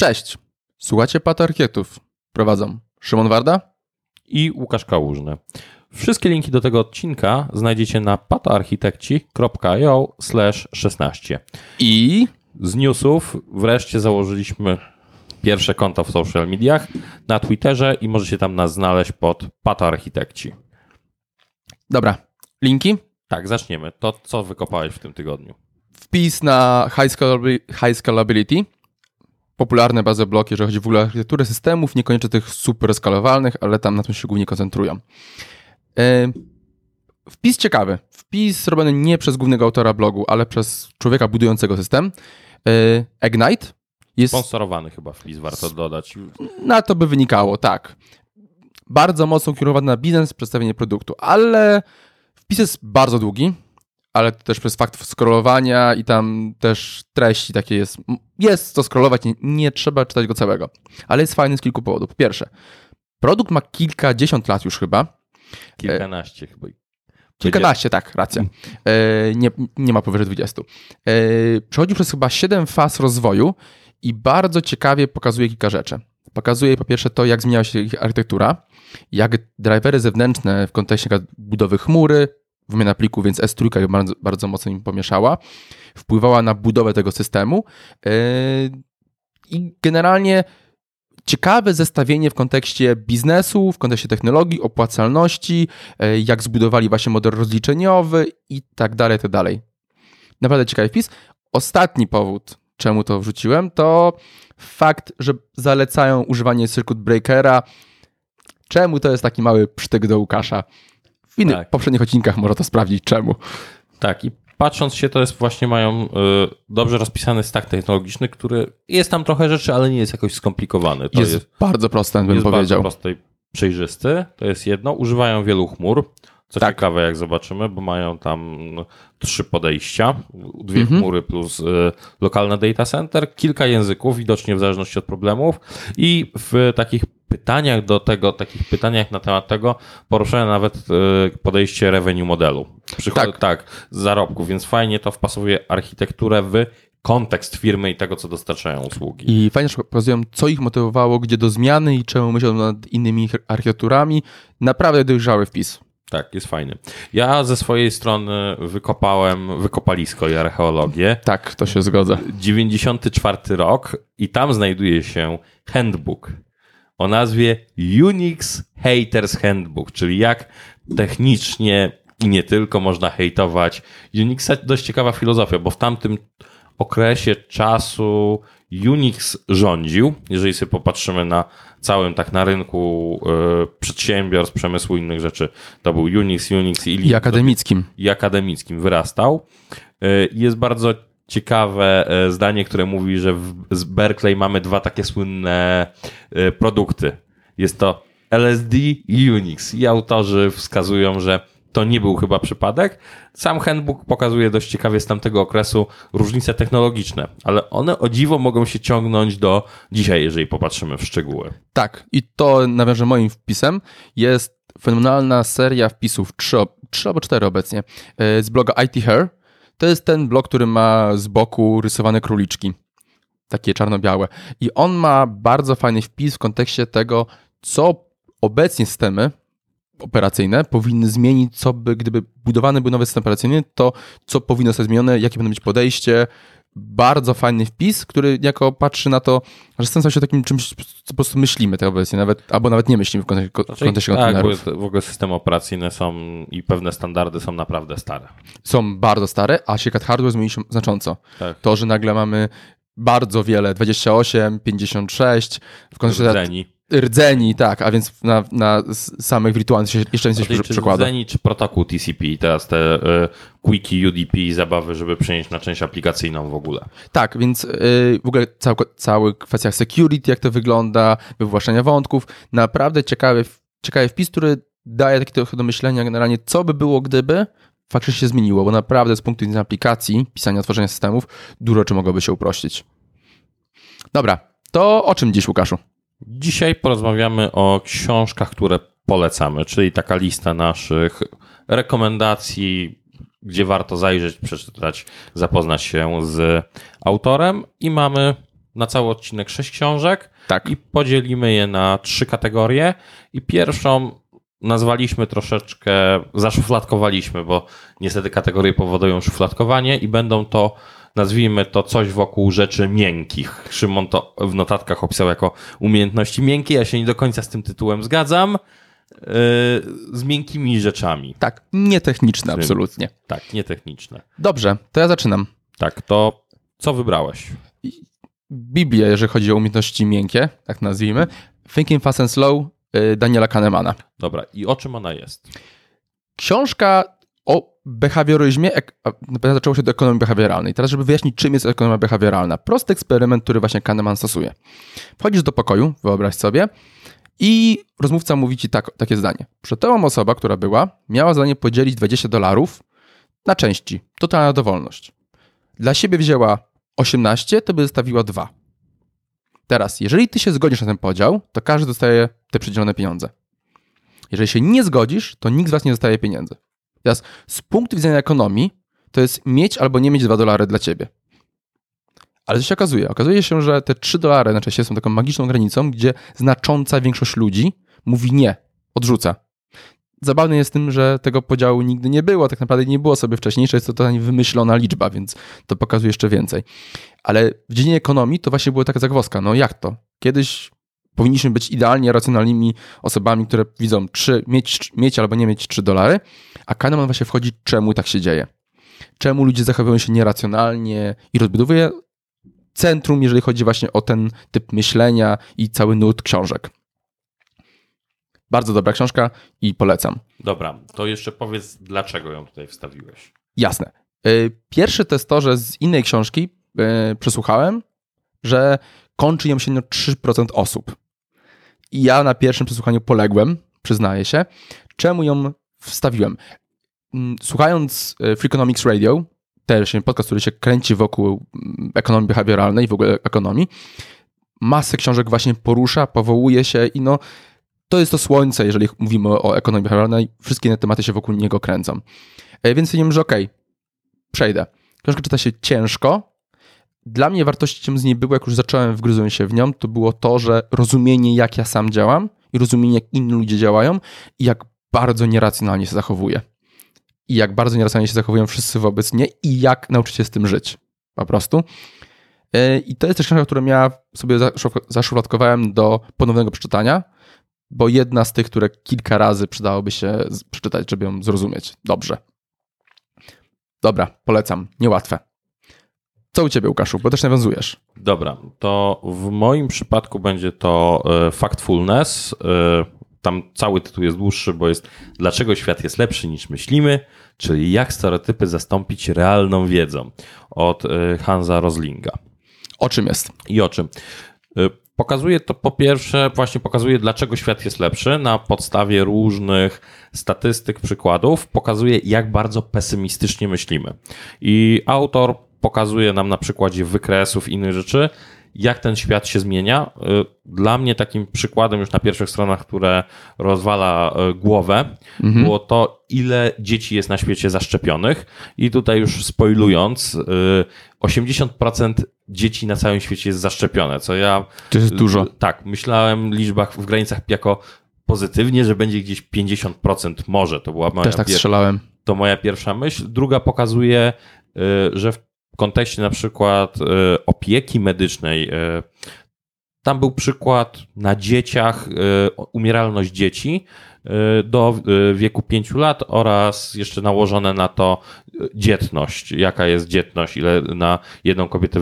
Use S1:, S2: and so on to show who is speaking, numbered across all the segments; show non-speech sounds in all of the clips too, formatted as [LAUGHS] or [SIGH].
S1: Cześć, słuchacie Patarkietów. Prowadzą Szymon Warda
S2: i Łukasz Kałużny. Wszystkie linki do tego odcinka znajdziecie na patoarchitekci.io 16.
S1: I
S2: z newsów wreszcie założyliśmy pierwsze konto w social mediach na Twitterze i możecie tam nas znaleźć pod patoarchitekci.
S1: Dobra, linki?
S2: Tak, zaczniemy. To co wykopałeś w tym tygodniu?
S1: Wpis na High, high scalability popularne bazy bloki, jeżeli chodzi w ogóle o architekturę systemów, niekoniecznie tych super skalowalnych, ale tam na tym się głównie koncentrują. E, wpis ciekawy. Wpis robiony nie przez głównego autora blogu, ale przez człowieka budującego system. E, Ignite
S2: jest. Sponsorowany chyba wpis, warto dodać.
S1: Na to by wynikało, tak. Bardzo mocno kierowany na biznes, przedstawienie produktu, ale wpis jest bardzo długi ale też przez fakt scrollowania i tam też treści takie jest. Jest to scrollować, nie, nie, trzeba czytać go całego, ale jest fajny z kilku powodów. Po pierwsze, produkt ma kilkadziesiąt lat już chyba.
S2: Kilkanaście chyba.
S1: Kilkanaście, tak, racja. E, nie, nie ma powyżej 20. E, przechodził przez chyba 7 faz rozwoju i bardzo ciekawie pokazuje kilka rzeczy. Pokazuje po pierwsze to, jak zmieniała się ich architektura, jak drivery zewnętrzne w kontekście budowy chmury, wymiana plików, więc S3 bardzo, bardzo mocno im pomieszała, wpływała na budowę tego systemu yy, i generalnie ciekawe zestawienie w kontekście biznesu, w kontekście technologii, opłacalności, yy, jak zbudowali właśnie model rozliczeniowy i tak dalej, tak dalej. Naprawdę ciekawy wpis. Ostatni powód, czemu to wrzuciłem, to fakt, że zalecają używanie circuit breakera. Czemu to jest taki mały przytyk do Łukasza? W innych tak. poprzednich odcinkach można to sprawdzić, czemu.
S2: Tak, i patrząc się, to jest właśnie mają y, dobrze rozpisany stack technologiczny, który jest tam trochę rzeczy, ale nie jest jakoś skomplikowany.
S1: To jest, jest bardzo prosty, bym jest powiedział.
S2: Bardzo prosty przejrzysty, to jest jedno. Używają wielu chmur, co tak. ciekawe, jak zobaczymy, bo mają tam trzy podejścia, dwie mhm. chmury plus y, lokalne data center, kilka języków, widocznie w zależności od problemów i w takich pytaniach do tego, takich pytaniach na temat tego poruszają nawet y, podejście revenue modelu. Przychod tak. tak, zarobków, więc fajnie to wpasowuje architekturę w kontekst firmy i tego, co dostarczają usługi.
S1: I fajnie pokazują, co ich motywowało, gdzie do zmiany i czemu myślą nad innymi architekturami. Naprawdę dojrzały wpis.
S2: Tak, jest fajny. Ja ze swojej strony wykopałem wykopalisko i archeologię.
S1: Tak, to się zgodza.
S2: 94 rok i tam znajduje się handbook o nazwie Unix Haters Handbook, czyli jak technicznie i nie tylko można hejtować Unixa. Dość ciekawa filozofia, bo w tamtym okresie czasu Unix rządził. Jeżeli sobie popatrzymy na całym tak na rynku y, przedsiębiorstw, przemysłu i innych rzeczy, to był Unix, Unix
S1: i, I akademickim.
S2: I akademickim wyrastał. Y, jest bardzo ciekawe e, zdanie, które mówi, że w, z Berkeley mamy dwa takie słynne y, produkty. Jest to LSD i Unix. I autorzy wskazują, że to nie był chyba przypadek. Sam handbook pokazuje dość ciekawie z tamtego okresu różnice technologiczne, ale one o dziwo mogą się ciągnąć do dzisiaj, jeżeli popatrzymy w szczegóły.
S1: Tak, i to nawiążę moim wpisem. Jest fenomenalna seria wpisów, trzy, trzy albo cztery obecnie, e, z bloga IT Hair. To jest ten blog, który ma z boku rysowane króliczki, takie czarno-białe. I on ma bardzo fajny wpis w kontekście tego, co obecnie systemy operacyjne powinny zmienić, co by, gdyby budowany był nowy system operacyjny, to co powinno zostać zmienione, jakie powinno być podejście. Bardzo fajny wpis, który jako patrzy na to, że stał się takim czymś, co po prostu myślimy tej obecnie, nawet, albo nawet nie myślimy w kontekście, znaczy, kontekście
S2: tak, kontenerów. w ogóle systemy operacyjne są i pewne standardy są naprawdę stare.
S1: Są bardzo stare, a się hardware zmienił się znacząco. Tak. To, że nagle mamy bardzo wiele, 28, 56, w kontekście rdzeni, tak, a więc na, na samych wirtualnych jeszcze więcej się przekłada.
S2: Rdzeni czy protokół TCP, teraz te y, quickie UDP zabawy, żeby przenieść na część aplikacyjną w ogóle.
S1: Tak, więc y, w ogóle cały, cały kwestia security, jak to wygląda, wywłaszczenia wątków, naprawdę ciekawy, ciekawy wpis, który daje takie trochę do myślenia generalnie, co by było, gdyby faktycznie się zmieniło, bo naprawdę z punktu widzenia aplikacji, pisania, tworzenia systemów, dużo czy mogłoby się uprościć. Dobra, to o czym dziś, Łukaszu?
S2: Dzisiaj porozmawiamy o książkach, które polecamy, czyli taka lista naszych rekomendacji, gdzie warto zajrzeć, przeczytać, zapoznać się z autorem i mamy na cały odcinek sześć książek
S1: Tak.
S2: i podzielimy je na trzy kategorie. I pierwszą nazwaliśmy troszeczkę, zaszufladkowaliśmy, bo niestety kategorie powodują szufladkowanie i będą to, nazwijmy to coś wokół rzeczy miękkich. Szymon to w notatkach opisał jako umiejętności miękkie. Ja się nie do końca z tym tytułem zgadzam. Yy, z miękkimi rzeczami.
S1: Tak, nietechniczne absolutnie.
S2: Tak, nietechniczne.
S1: Dobrze, to ja zaczynam.
S2: Tak, to co wybrałeś?
S1: Biblię, jeżeli chodzi o umiejętności miękkie, tak nazwijmy. Thinking Fast and Slow y, Daniela Kahnemana.
S2: Dobra, i o czym ona jest?
S1: Książka o behawioryzmie, no, zaczęło się do ekonomii behawioralnej. Teraz, żeby wyjaśnić, czym jest ekonomia behawioralna. Prosty eksperyment, który właśnie Kahneman stosuje. Wchodzisz do pokoju, wyobraź sobie, i rozmówca mówi ci tak, takie zdanie. Przed tobą osoba, która była, miała zadanie podzielić 20 dolarów na części. Totalna dowolność. Dla siebie wzięła 18, to by zostawiła 2. Teraz, jeżeli ty się zgodzisz na ten podział, to każdy dostaje te przydzielone pieniądze. Jeżeli się nie zgodzisz, to nikt z was nie dostaje pieniędzy. Teraz, z punktu widzenia ekonomii, to jest mieć albo nie mieć 2 dolary dla ciebie. Ale co się okazuje? Okazuje się, że te 3 dolary na czasie są taką magiczną granicą, gdzie znacząca większość ludzi mówi nie, odrzuca. Zabawne jest tym, że tego podziału nigdy nie było, tak naprawdę nie było sobie wcześniej, jest to totalnie wymyślona liczba, więc to pokazuje jeszcze więcej. Ale w dziedzinie ekonomii to właśnie była taka zagwozdka. No jak to? Kiedyś powinniśmy być idealnie racjonalnymi osobami, które widzą trzy, mieć, mieć albo nie mieć 3 dolary, a Kahneman właśnie wchodzi, czemu tak się dzieje. Czemu ludzie zachowują się nieracjonalnie i rozbudowuje centrum, jeżeli chodzi właśnie o ten typ myślenia i cały nurt książek. Bardzo dobra książka i polecam.
S2: Dobra, to jeszcze powiedz, dlaczego ją tutaj wstawiłeś.
S1: Jasne. Y, Pierwszy to jest to, że z innej książki y, przesłuchałem, że kończy ją średnio 3% osób. I ja na pierwszym przesłuchaniu poległem, przyznaję się. Czemu ją wstawiłem? Mm, Słuchając y, Freakonomics Radio, też podcast, który się kręci wokół mm, ekonomii behawioralnej w ogóle ekonomii, masę książek właśnie porusza, powołuje się i no to jest to słońce, jeżeli mówimy o ekonomii behawioralnej, wszystkie inne tematy się wokół niego kręcą. E, Więc stwierdziłem, że okej, przejdę. Książka czyta się ciężko. Dla mnie wartością z niej było, jak już zacząłem, wgryzłem się w nią, to było to, że rozumienie, jak ja sam działam i rozumienie, jak inni ludzie działają i jak bardzo nieracjonalnie się zachowuję. I jak bardzo nieracjonalnie się zachowują wszyscy wobec mnie i jak nauczyć się z tym żyć. Po prostu. E, I to jest też książka, którą ja sobie zaszu- zaszufladkowałem do ponownego przeczytania, bo jedna z tych, które kilka razy przydałoby się przeczytać, żeby ją zrozumieć dobrze. Dobra, polecam. Niełatwe. Co u ciebie, Łukaszu? Bo też nawiązujesz.
S2: Dobra, to w moim przypadku będzie to e, Factfulness. E, Tam cały tytuł jest dłuższy, bo jest Dlaczego świat jest lepszy niż myślimy, czyli jak stereotypy zastąpić realną wiedzą od e, Hansa Roslinga.
S1: O czym jest?
S2: I o czym? Pokazuje to po pierwsze, właśnie pokazuje, dlaczego świat jest lepszy na podstawie różnych statystyk, przykładów. Pokazuje, jak bardzo pesymistycznie myślimy. I autor pokazuje nam na przykładzie wykresów i innych rzeczy, jak ten świat się zmienia. Y, Dla mnie takim przykładem już na pierwszych stronach, które rozwala y, głowę, było to, ile dzieci jest na świecie zaszczepionych. I tutaj już spoilując, y, 80% dzieci na całym świecie jest zaszczepione, co ja
S1: To jest dużo.
S2: tak, myślałem w liczbach w granicach jako pozytywnie, że będzie gdzieś 50% może. To była moja,
S1: Też tak strzelałem.
S2: to moja pierwsza myśl. Druga pokazuje, y, że w kontekście na przykład y, opieki medycznej, y, tam był przykład na dzieciach, y, umieralność dzieci do wieku 5 lat oraz jeszcze nałożone na to dzietność. Jaka jest dzietność, ile na jedną kobietę,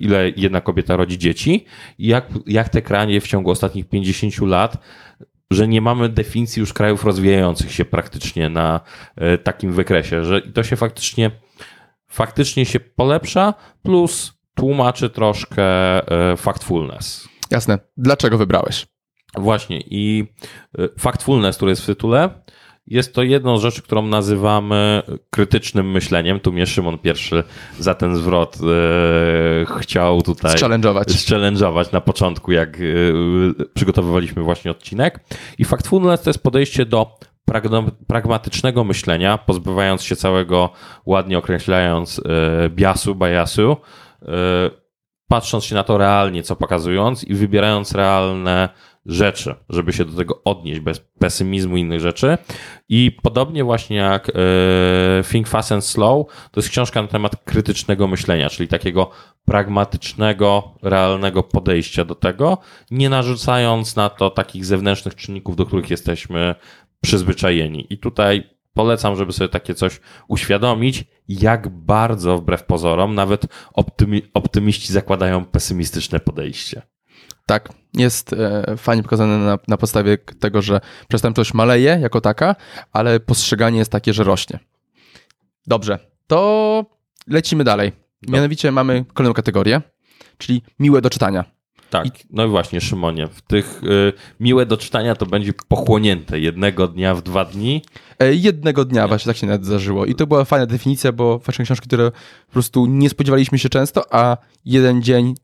S2: ile jedna kobieta rodzi dzieci jak, jak te kranie w ciągu ostatnich 50 lat że nie mamy definicji już krajów rozwijających się praktycznie na takim wykresie, że to się faktycznie, faktycznie się polepsza, plus tłumaczy troszkę e, factfulness.
S1: Jasne. Dlaczego wybrałeś?
S2: Właśnie i e, factfulness, który jest w tytule, jest to jedną z rzeczy, którą nazywamy krytycznym myśleniem. Tu mnie Szymon pierwszy za ten zwrot e, chciał tutaj
S1: Challenge'ować.
S2: challenge'ować na początku, jak przygotowywaliśmy właśnie odcinek. I Factfulness to jest podejście do pragmatycznego myślenia, pozbywając się całego, ładnie określając, y, biasu, biasu, y, patrząc się na to realnie, co pokazując i wybierając realne rzeczy, żeby się do tego odnieść bez pesymizmu innych rzeczy. I podobnie właśnie jak e, Think Fast and Slow, to jest książka na temat krytycznego myślenia, czyli takiego pragmatycznego, realnego podejścia do tego, nie narzucając na to takich zewnętrznych czynników, do których jesteśmy przyzwyczajeni. I tutaj polecam, żeby sobie takie coś uświadomić, jak bardzo wbrew pozorom nawet optymi optymiści zakładają pesymistyczne podejście.
S1: Tak, jest e, fajnie pokazane na, na podstawie tego, że przestępczość maleje jako taka, ale postrzeganie jest takie, że rośnie. Dobrze, to lecimy dalej. Mianowicie mamy kolejną kategorię, czyli miłe do czytania.
S2: Tak, no i właśnie Szymonie, w tych y, miłe do czytania to będzie pochłonięte jednego dnia w dwa dni.
S1: E, jednego dnia właśnie tak się nawet zdarzyło i to była fajna definicja, bo właśnie książki, które po prostu nie spodziewaliśmy się często, a jeden dzień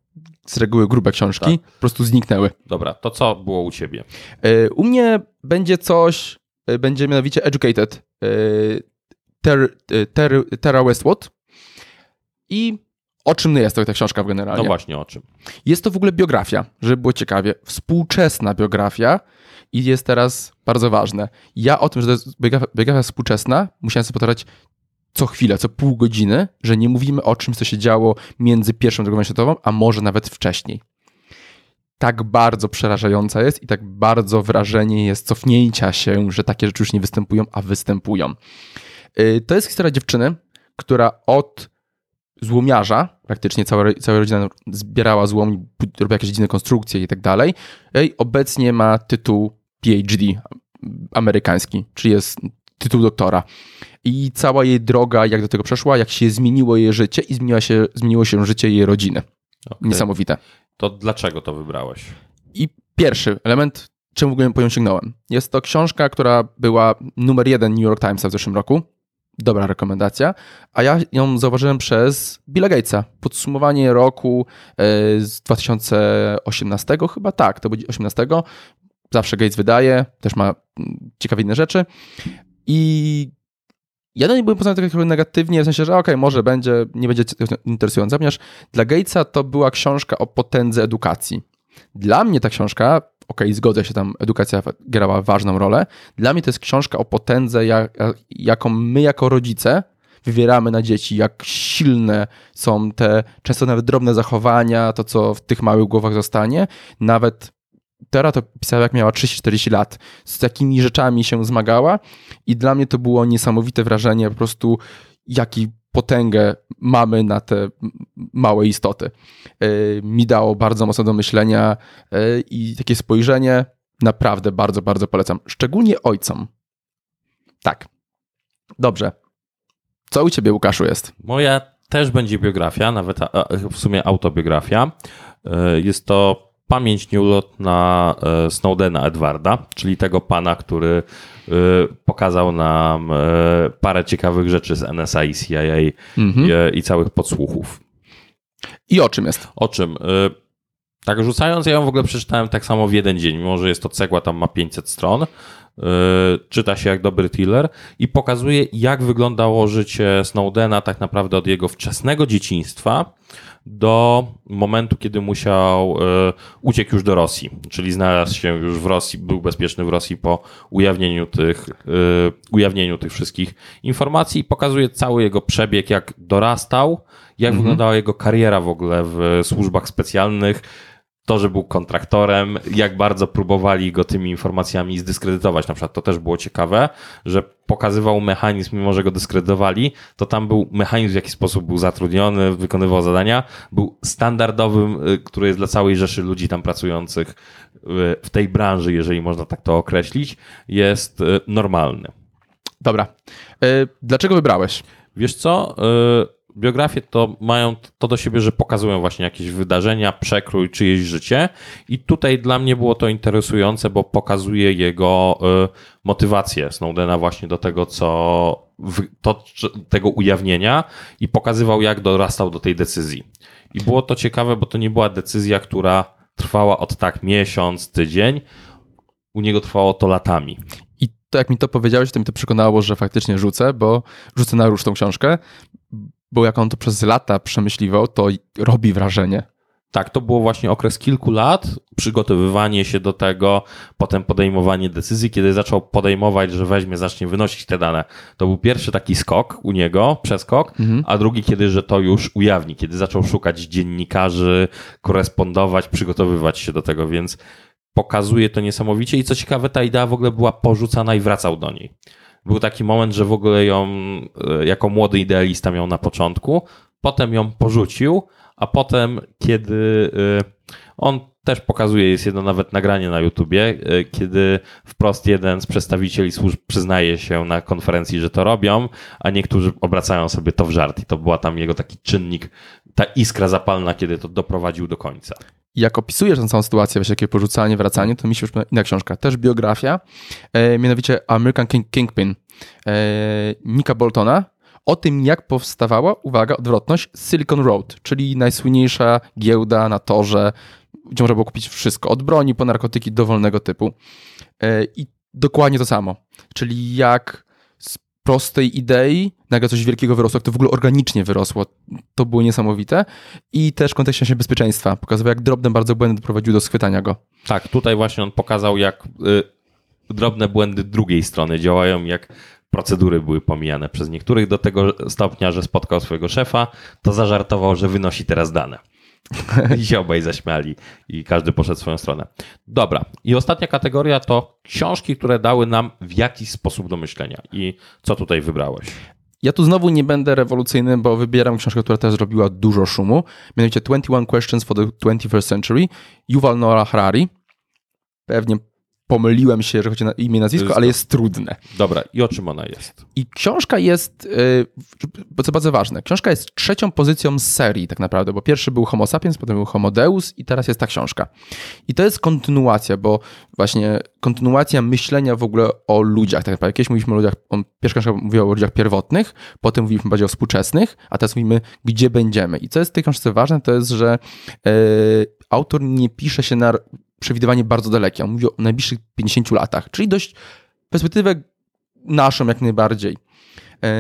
S1: z reguły grube książki tak. po prostu zniknęły.
S2: Dobra, to co było u ciebie?
S1: E, u mnie będzie coś, e, będzie mianowicie Educated ter, ter, Terra Westwood i o czym jest to ta książka generalnie?
S2: No właśnie, o czym.
S1: Jest to w ogóle biografia, żeby było ciekawie. Współczesna biografia i jest teraz bardzo ważne. Ja o tym, że to jest biografia, biografia współczesna, musiałem sobie powtarzać co chwilę, co pół godziny, że nie mówimy o czymś, co się działo między pierwszą a drugą światową, a może nawet wcześniej. Tak bardzo przerażająca jest i tak bardzo wrażenie jest cofnięcia się, że takie rzeczy już nie występują, a występują. Y, to jest historia dziewczyny, która od złomiarza, praktycznie cała, cała rodzina zbierała złom, robiła jakieś dziwne konstrukcje i tak dalej. Obecnie ma tytuł PhD amerykański, czyli jest tytuł doktora. I cała jej droga, jak do tego przeszła, jak się zmieniło jej życie i zmieniło się, zmieniło się życie jej rodziny. Okay. Niesamowite.
S2: To dlaczego to wybrałeś?
S1: I pierwszy element, czemu w ogóle po nią sięgnąłem. Jest to książka, która była numer jeden New York Timesa w zeszłym roku. Dobra rekomendacja. A ja ją zauważyłem przez Billa Gatesa. Podsumowanie roku e, z 2018 chyba, tak, to będzie 18. Zawsze Gates wydaje, też ma mm, ciekawe inne rzeczy. I ja do niej byłem postawiony trochę negatywnie, w sensie, że okej, okay, może będzie, nie będzie interesująca, ponieważ dla Gatesa to była książka o potędze edukacji. Dla mnie ta książka, okej, okay, zgodzę się, tam edukacja grała ważną rolę, dla mnie to jest książka o potędze, jak, jaką my jako rodzice wywieramy na dzieci, jak silne są te często nawet drobne zachowania, to co w tych małych głowach zostanie, nawet Tera to pisała jak miała 30-40 lat. Z takimi rzeczami się zmagała i dla mnie to było niesamowite wrażenie po prostu jaki potęgę mamy na te małe istoty. E, mi dało bardzo mocno do myślenia e, i takie spojrzenie naprawdę bardzo, bardzo polecam. Szczególnie ojcom. Tak. Dobrze. Co u ciebie, Łukaszu, jest?
S2: Moja też będzie biografia, nawet w sumie autobiografia. E, jest to pamięć nieulotna e, Snowdena Edwarda, czyli tego pana, który e, pokazał nam e, parę ciekawych rzeczy z NSA i CIA mhm. i całych podsłuchów.
S1: I o czym jest?
S2: O czym? Tak rzucając, ja ją w ogóle przeczytałem tak samo w jeden dzień, mimo że jest to cegła, tam ma 500 stron. Czyta się jak dobry thriller i pokazuje, jak wyglądało życie Snowdena tak naprawdę od jego wczesnego dzieciństwa do momentu, kiedy musiał, e, uciekł już do Rosji, czyli znalazł się już w Rosji, był bezpieczny w Rosji po ujawnieniu tych, e, ujawnieniu tych wszystkich informacji i pokazuje cały jego przebieg, jak dorastał, jak mhm. wyglądała jego kariera w ogóle w służbach specjalnych, to, że był kontraktorem, jak bardzo próbowali go tymi informacjami zdyskredytować. Na przykład to też było ciekawe, że pokazywał mechanizm, mimo że go dyskredytowali, to tam był mechanizm, w jaki sposób był zatrudniony, wykonywał zadania, był standardowym, y, który jest dla całej rzeszy ludzi tam pracujących y, w tej branży, jeżeli można tak to określić, jest y, normalny.
S1: Dobra. Dlaczego wybrałeś?
S2: Wiesz co? Biografie to mają to do siebie, że pokazują właśnie jakieś wydarzenia, przekrój czyjeś życie i tutaj dla mnie było to interesujące, bo pokazuje jego y, motywację Snowdena właśnie do tego, co to, tego ujawnienia i pokazywał, jak dorastał do tej decyzji. I było to ciekawe, bo to nie była decyzja, która trwała od tak miesiąc, tydzień. U niego trwało to latami.
S1: To jak mi to powiedziałeś, to mi to przekonało, że faktycznie rzucę, bo rzucę na róż tą książkę, bo jak on to przez lata przemyśliwał, to robi wrażenie.
S2: Tak, to było właśnie okres kilku lat, przygotowywanie się do tego, potem podejmowanie decyzji, kiedy zaczął podejmować, że weźmie, zacznie wynosić te dane. To był pierwszy taki skok u niego, przeskok, mhm. a drugi kiedy, że to już ujawni, kiedy zaczął szukać dziennikarzy, korespondować, przygotowywać się do tego, więc pokazuje to niesamowicie i co ciekawe, ta idea w ogóle była porzucana i wracał do niej. Był taki moment, że w ogóle ją e, jako młody idealista miał na początku, potem ją porzucił, a potem, kiedy y, on też pokazuje, jest jedno nawet nagranie na YouTubie, y, kiedy wprost jeden z przedstawicieli służb przyznaje się na konferencji, że to robią, a niektórzy obracają sobie to w żart i to była tam jego taki czynnik, ta iskra zapalna, kiedy to doprowadził do końca.
S1: Jak opisujesz tę całą sytuację, właśnie takie porzucanie, wracanie, to mi się już inna książka, też biografia, e, mianowicie American King, Kingpin e, Nika Boltona, o tym, jak powstawała, uwaga, odwrotność, Silicon Road, czyli najsłynniejsza giełda na torze, gdzie można było kupić wszystko, od broni po narkotyki dowolnego typu. E, I dokładnie to samo, czyli jak prostej idei nagle coś wielkiego wyrosło, jak to w ogóle organicznie wyrosło, to było niesamowite. I też w kontekście bezpieczeństwa pokazywał, jak drobne bardzo błędy doprowadziły do schwytania go.
S2: Tak, tutaj właśnie on pokazał, jak y, drobne błędy drugiej strony działają, jak procedury były pomijane przez niektórych do tego stopnia, że spotkał swojego szefa, to zażartował, że wynosi teraz dane. [LAUGHS] I obaj zaśmiali i każdy poszedł swoją stronę. Dobra. I ostatnia kategoria to książki, które dały nam w jakiś sposób do myślenia. I co tutaj wybrałeś?
S1: Ja tu znowu nie będę rewolucyjny, bo wybieram książkę, która też zrobiła dużo szumu. Mianowicie 21 Questions for the 21st Century Yuval Noah Harari. Pewnie pomyliłem się, że chodzi na imię, nazwisko, ale jest trudne.
S2: Dobra, i o czym ona jest?
S1: I książka jest, yy, co bardzo ważne, książka jest trzecią pozycją z serii tak naprawdę, bo pierwszy był Homo sapiens, potem był Homo deus i teraz jest ta książka. I to jest kontynuacja, bo właśnie kontynuacja myślenia w ogóle o ludziach. Tak naprawdę kiedyś mówiliśmy o ludziach, on, pierwsza książka mówiła o ludziach pierwotnych, potem mówiliśmy bardziej o współczesnych, a teraz mówimy, gdzie będziemy. I co jest w tej książce ważne, to jest, że yy, autor nie pisze się na przewidywanie bardzo dalekie. On mówi o najbliższych 50 latach, czyli dość perspektywę naszą jak najbardziej. E,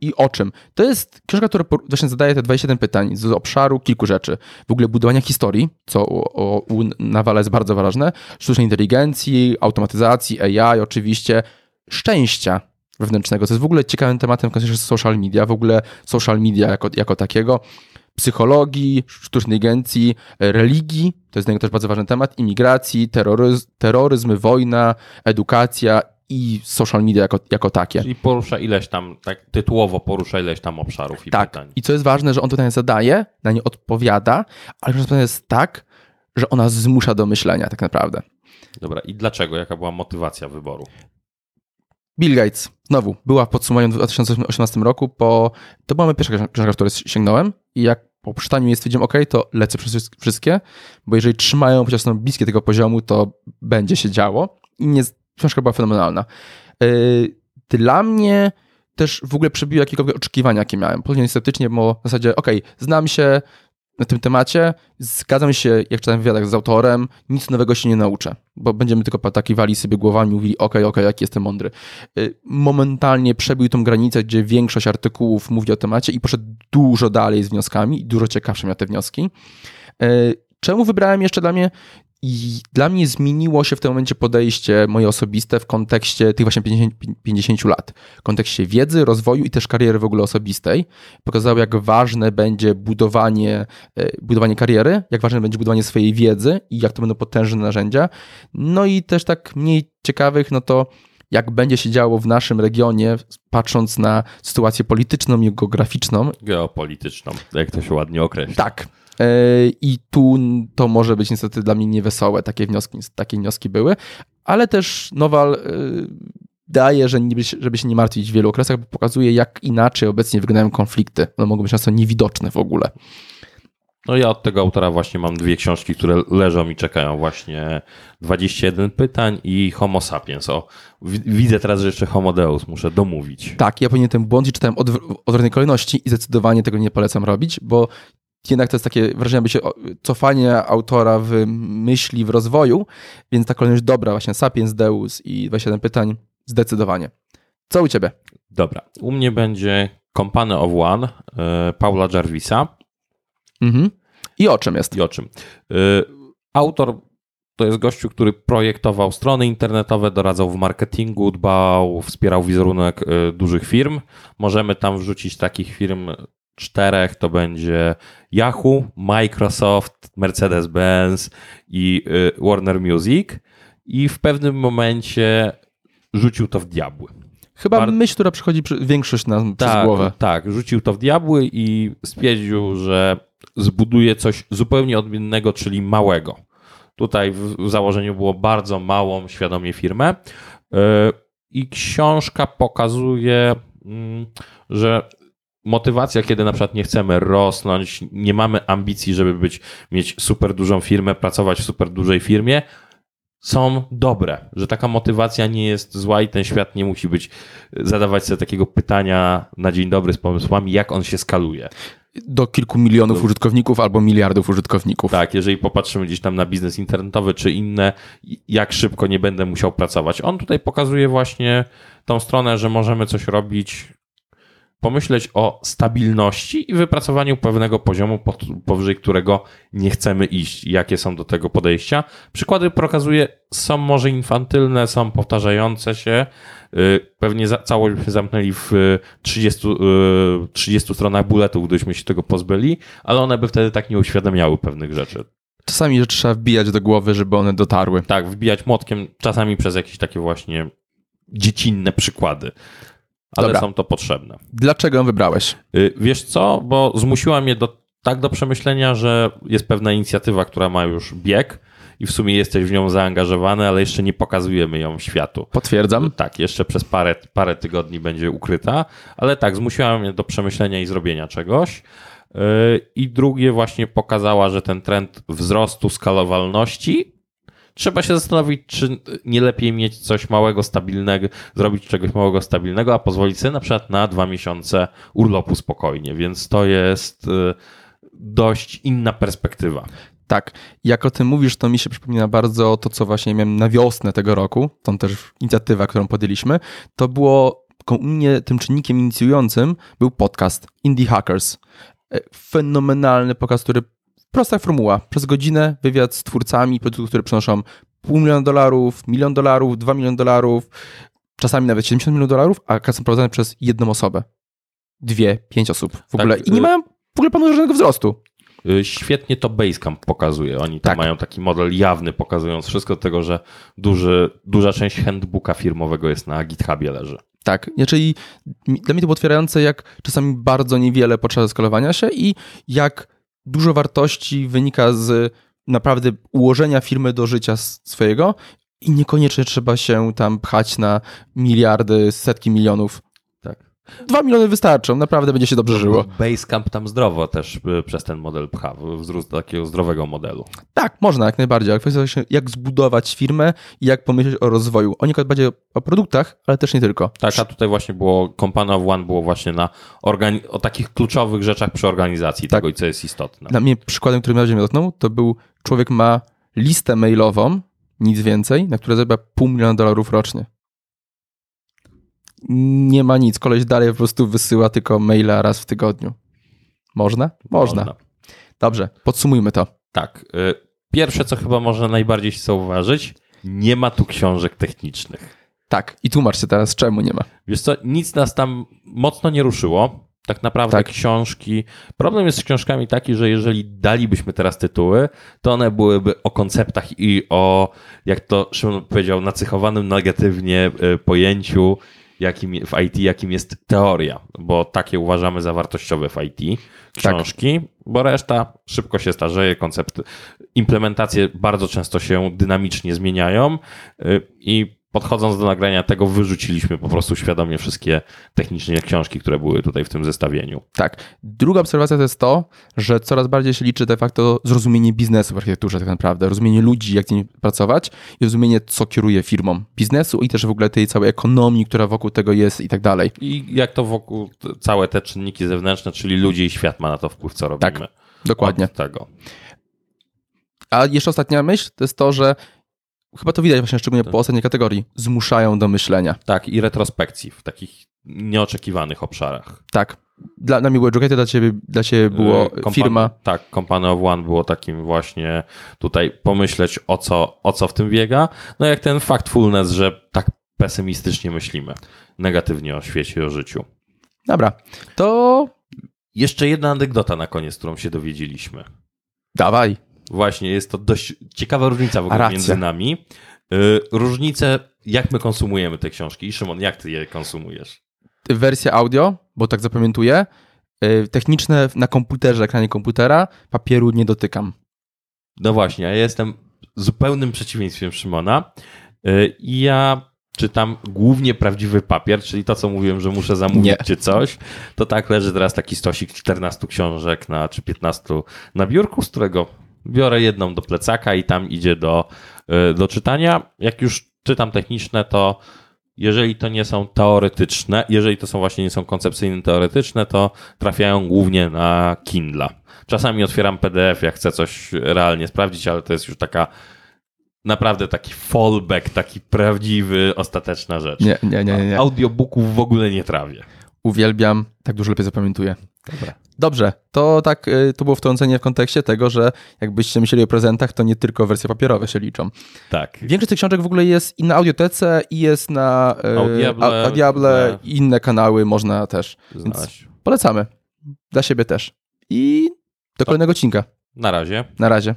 S1: I o czym? To jest książka, która właśnie zadaje te 27 pytań z obszaru kilku rzeczy. W ogóle budowania historii, co u Nawala jest bardzo ważne, sztucznej inteligencji, automatyzacji, AI oczywiście, szczęścia wewnętrznego, co jest w ogóle ciekawym tematem w kontekście social media, w ogóle social media jako, jako takiego, psychologii, sztucznej inteligencji, religii, to jest dla niego też bardzo ważny temat, imigracji, terroryzm, terroryzm wojna, edukacja i social media jako, jako takie.
S2: Czyli porusza ileś tam, tak tytułowo porusza ileś tam obszarów i
S1: tak.
S2: pytań.
S1: I co jest ważne, że on pytania zadaje, na nie odpowiada, ale pytanie jest tak, że ona zmusza do myślenia tak naprawdę.
S2: Dobra, i dlaczego? Jaka była motywacja wyboru?
S1: Bill Gates, znowu, była w podsumowaniu w 2018 roku, po, to była moja pierwsza książka, której sięgnąłem i jak po przeczytaniu jest stwierdziłem, ok, to lecę przez wszystkie, bo jeżeli trzymają, chociaż są bliskie tego poziomu, to będzie się działo. I nie, książka była fenomenalna. Yy, dla mnie też w ogóle przebiło jakiekolwiek oczekiwania, jakie miałem. Później sceptycznie, bo w zasadzie, ok, znam się, na tym temacie. Zgadzam się, jak czytałem wywiadach z autorem, nic nowego się nie nauczę, bo będziemy tylko patakiwali sobie głowami, mówili, okej, okej, jaki jestem mądry. Y, momentalnie przebił tą granicę, gdzie większość artykułów mówi o temacie i poszedł dużo dalej z wnioskami i dużo ciekawsze miał te wnioski. Y, czemu wybrałem jeszcze dla mnie i dla mnie zmieniło się w tym momencie podejście moje osobiste w kontekście tych właśnie 50, 50 lat. W kontekście wiedzy, rozwoju i też kariery w ogóle osobistej. Pokazało, jak ważne będzie budowanie, e, budowanie kariery, jak ważne będzie budowanie swojej wiedzy i jak to będą potężne narzędzia. No i też tak mniej ciekawych, no to jak będzie się działo w naszym regionie, patrząc na sytuację polityczną i geograficzną.
S2: Geopolityczną, jak to się ładnie określa.
S1: Tak, I tu to może być niestety dla mnie niewesołe, takie wnioski, takie wnioski były, ale też Nowal e, daje, że niby, żeby się nie martwić w wielu okresach, bo pokazuje, jak inaczej obecnie wyglądają konflikty. One mogą być często niewidoczne w ogóle.
S2: No ja od tego autora właśnie mam dwie książki, które leżą i czekają właśnie 21 pytań i Homo sapiens. O, widzę teraz, że jeszcze Homo Deus muszę domówić.
S1: Tak, ja powinienem ten błąd i czytałem od, odwrotnej kolejności i zdecydowanie tego nie polecam robić, bo jednak to jest takie wrażenie, by się cofanie autora w myśli, w rozwoju, więc ta kolejność dobra, właśnie Sapiens Deus i 27 pytań, zdecydowanie. Co u ciebie?
S2: Dobra, u mnie będzie Company of One e, Paula Jarvisa. Mhm.
S1: I o czym jest?
S2: I o czym? Y, autor to jest gościu, który projektował strony internetowe, doradzał w marketingu, dbał, wspierał wizerunek y, dużych firm. Możemy tam wrzucić takich firm czterech, to będzie Yahoo, Microsoft, Mercedes-Benz i y, Warner Music. I w pewnym momencie rzucił to w diabły.
S1: Chyba Bar... myśl, która przychodzi przy... większość nam
S2: tak,
S1: przez głowę.
S2: Tak, rzucił to w diabły i stwierdził, że zbuduje coś zupełnie odmiennego, czyli małego. Tutaj w założeniu było bardzo małą, świadomie firmę. E, I książka pokazuje, mm, że motywacja, kiedy na przykład nie chcemy rosnąć, nie mamy ambicji, żeby być, mieć super dużą firmę, pracować w super dużej firmie, są dobre, że taka motywacja nie jest zła i ten świat nie musi być, zadawać sobie takiego pytania na dzień dobry z pomysłami, jak on się skaluje.
S1: Do kilku milionów do... użytkowników albo miliardów użytkowników.
S2: Tak, jeżeli popatrzymy gdzieś tam na biznes internetowy czy inne, jak szybko nie będę musiał pracować. On tutaj pokazuje właśnie tą stronę, że możemy coś robić pomyśleć o stabilności i wypracowaniu pewnego poziomu, powyżej którego nie chcemy iść. Jakie są do tego podejścia? Przykłady pokazuję, są może infantylne, są powtarzające się. Y, pewnie za, całość byśmy zamknęli w 30, 30 y, stronach bulletów, gdybyśmy się tego pozbyli, ale one by wtedy tak nie uświadamiały pewnych rzeczy.
S1: Czasami, że trzeba wbijać do głowy, żeby one dotarły.
S2: Tak, wbijać młotkiem, czasami przez jakieś takie właśnie dziecinne przykłady ale Dobra. są to potrzebne.
S1: Dlaczego ją wybrałeś?
S2: Y, wiesz co, bo zmusiła mnie do, tak do przemyślenia, że jest pewna inicjatywa, która ma już bieg i w sumie jesteś w nią zaangażowany, ale jeszcze nie pokazujemy ją światu.
S1: Potwierdzam.
S2: Tak, jeszcze przez parę, parę tygodni będzie ukryta, ale tak, zmusiła mnie do przemyślenia i zrobienia czegoś. Y, I drugie właśnie pokazała, że ten trend wzrostu skalowalności trzeba się zastanowić, czy nie lepiej mieć coś małego, stabilnego, zrobić czegoś małego, stabilnego, a pozwolić sobie na przykład na dwa miesiące urlopu spokojnie, więc to jest y, dość inna perspektywa.
S1: Tak, jak o tym mówisz, to mi się przypomina bardzo to, co właśnie miałem na wiosnę tego roku, tą też inicjatywa, którą podjęliśmy, to było u mnie tym czynnikiem inicjującym był podcast Indie Hackers. E, fenomenalny podcast, który prosta formuła. Przez godzinę wywiad z twórcami produktów, które przynoszą pół miliona dolarów, milion dolarów, dwa miliony dolarów, czasami nawet 70 milionów dolarów, a są prowadzone przez jedną osobę. Dwie, pięć osób w ogóle. Tak, I nie y- mają w ogóle planu żadnego wzrostu.
S2: Y, świetnie to Basecamp pokazuje. Oni tak. mają taki model jawny, pokazując wszystko do tego, że duży, duża część handbooka firmowego jest na GitHubie leży.
S1: Tak, czyli dla mnie to było otwierające, jak czasami bardzo niewiele potrzeba skalowania się i jak dużo wartości wynika z naprawdę ułożenia firmy do życia swojego i niekoniecznie trzeba się tam pchać na miliardy, setki milionów. Dwa miliony wystarczą, naprawdę będzie się dobrze żyło.
S2: Basecamp tam zdrowo też y, przez ten model pcha, wzrósł do takiego zdrowego modelu.
S1: Tak, można jak najbardziej, ale kwestia właśnie jak zbudować firmę i jak pomyśleć o rozwoju. Oni bardziej o produktach, ale też nie tylko.
S2: Tak, a tutaj właśnie było, Company of One było właśnie na o takich kluczowych rzeczach przy organizacji tak. tego i co jest istotne.
S1: Dla mnie przykładem, który mnie dotknął, to był człowiek ma listę mailową, nic więcej, na które zarabia pół miliona dolarów rocznie nie ma nic. Koleś dalej po prostu wysyła tylko maila raz w tygodniu. Można? Można. Można. Dobrze, podsumujmy to.
S2: Tak. Y, pierwsze, co chyba można najbardziej się zauważyć, nie ma tu książek technicznych.
S1: Tak, i tłumacz się teraz, czemu nie ma.
S2: Wiesz co, nic nas tam mocno nie ruszyło. Tak naprawdę tak. książki. Problem jest z książkami taki, że jeżeli dalibyśmy teraz tytuły, to one byłyby o konceptach i o, jak to Szymon powiedział, nacechowanym negatywnie y, pojęciu jakim, w IT, jakim jest teoria, bo takie uważamy za wartościowe w IT książki, tak. bo reszta szybko się starzeje, koncepty, implementacje bardzo często się dynamicznie zmieniają y, i podchodząc do nagrania tego, wyrzuciliśmy po prostu świadomie wszystkie techniczne książki, które były tutaj w tym zestawieniu.
S1: Tak. Druga obserwacja to jest to, że coraz bardziej się liczy de facto zrozumienie biznesu w architekturze tak naprawdę, rozumienie ludzi, jak z nimi pracować i rozumienie, co kieruje firmą biznesu i też w ogóle tej całej ekonomii, która wokół tego jest i tak dalej.
S2: I jak to wokół całe te czynniki zewnętrzne, czyli ludzie i świat ma na to wpływ, co robimy.
S1: Tak, dokładnie.
S2: Od tego.
S1: A jeszcze ostatnia myśl to jest to, że chyba to widać właśnie szczególnie tak. po ostatniej kategorii, zmuszają do myślenia.
S2: Tak, i retrospekcji w takich nieoczekiwanych obszarach.
S1: Tak. dla, dla było Educated, dla ciebie, dla ciebie było
S2: Y, Compan-
S1: firma.
S2: Tak, Company of One było takim właśnie tutaj pomyśleć o co, o co w tym biega. No jak ten factfulness, że tak pesymistycznie myślimy, negatywnie o świecie i o życiu.
S1: Dobra, to
S2: Jeszcze jedna anegdota na koniec, którą się dowiedzieliśmy.
S1: dawaj.
S2: Właśnie, jest to dość ciekawa różnica w ogóle
S1: Racja.
S2: między nami. Y, Różnice, jak my konsumujemy te książki. I Szymon, jak ty je konsumujesz?
S1: Wersja audio, bo tak zapamiętuję. y, Techniczne na komputerze, ekranie komputera, papieru nie dotykam.
S2: No właśnie, ja jestem zupełnym przeciwieństwem Szymona. Y, I ja czytam głównie prawdziwy papier, czyli to, co mówiłem, że muszę zamówić
S1: Nie.
S2: czy coś. To tak leży teraz taki stosik 14 książek na, czy 15 na biurku, z którego biorę jedną do plecaka i tam idzie do, y, do czytania. Jak już czytam techniczne, to jeżeli to nie są teoretyczne, jeżeli to są właśnie nie są koncepcyjne teoretyczne, to trafiają głównie na Kindle. Czasami otwieram PDF, jak chcę coś realnie sprawdzić, ale to jest już taka naprawdę taki fallback, taki prawdziwy, ostateczna rzecz.
S1: Nie, nie, nie, nie. nie.
S2: Audiobooków w ogóle nie trawię.
S1: Uwielbiam, tak dużo lepiej zapamiętuję.
S2: Dobra.
S1: Dobrze, to tak, y, to było wtrącenie w kontekście tego, że jakbyście myśleli o prezentach, to nie tylko wersje papierowe się liczą.
S2: Tak.
S1: Większość tych książek w ogóle jest i na audiotece, i jest na y,
S2: Audible,
S1: Au- Audible
S2: tak.
S1: i inne kanały można też.
S2: Znaleźć.
S1: Polecamy. Dla siebie też. I do kolejnego odcinka.
S2: Na razie.
S1: Na razie.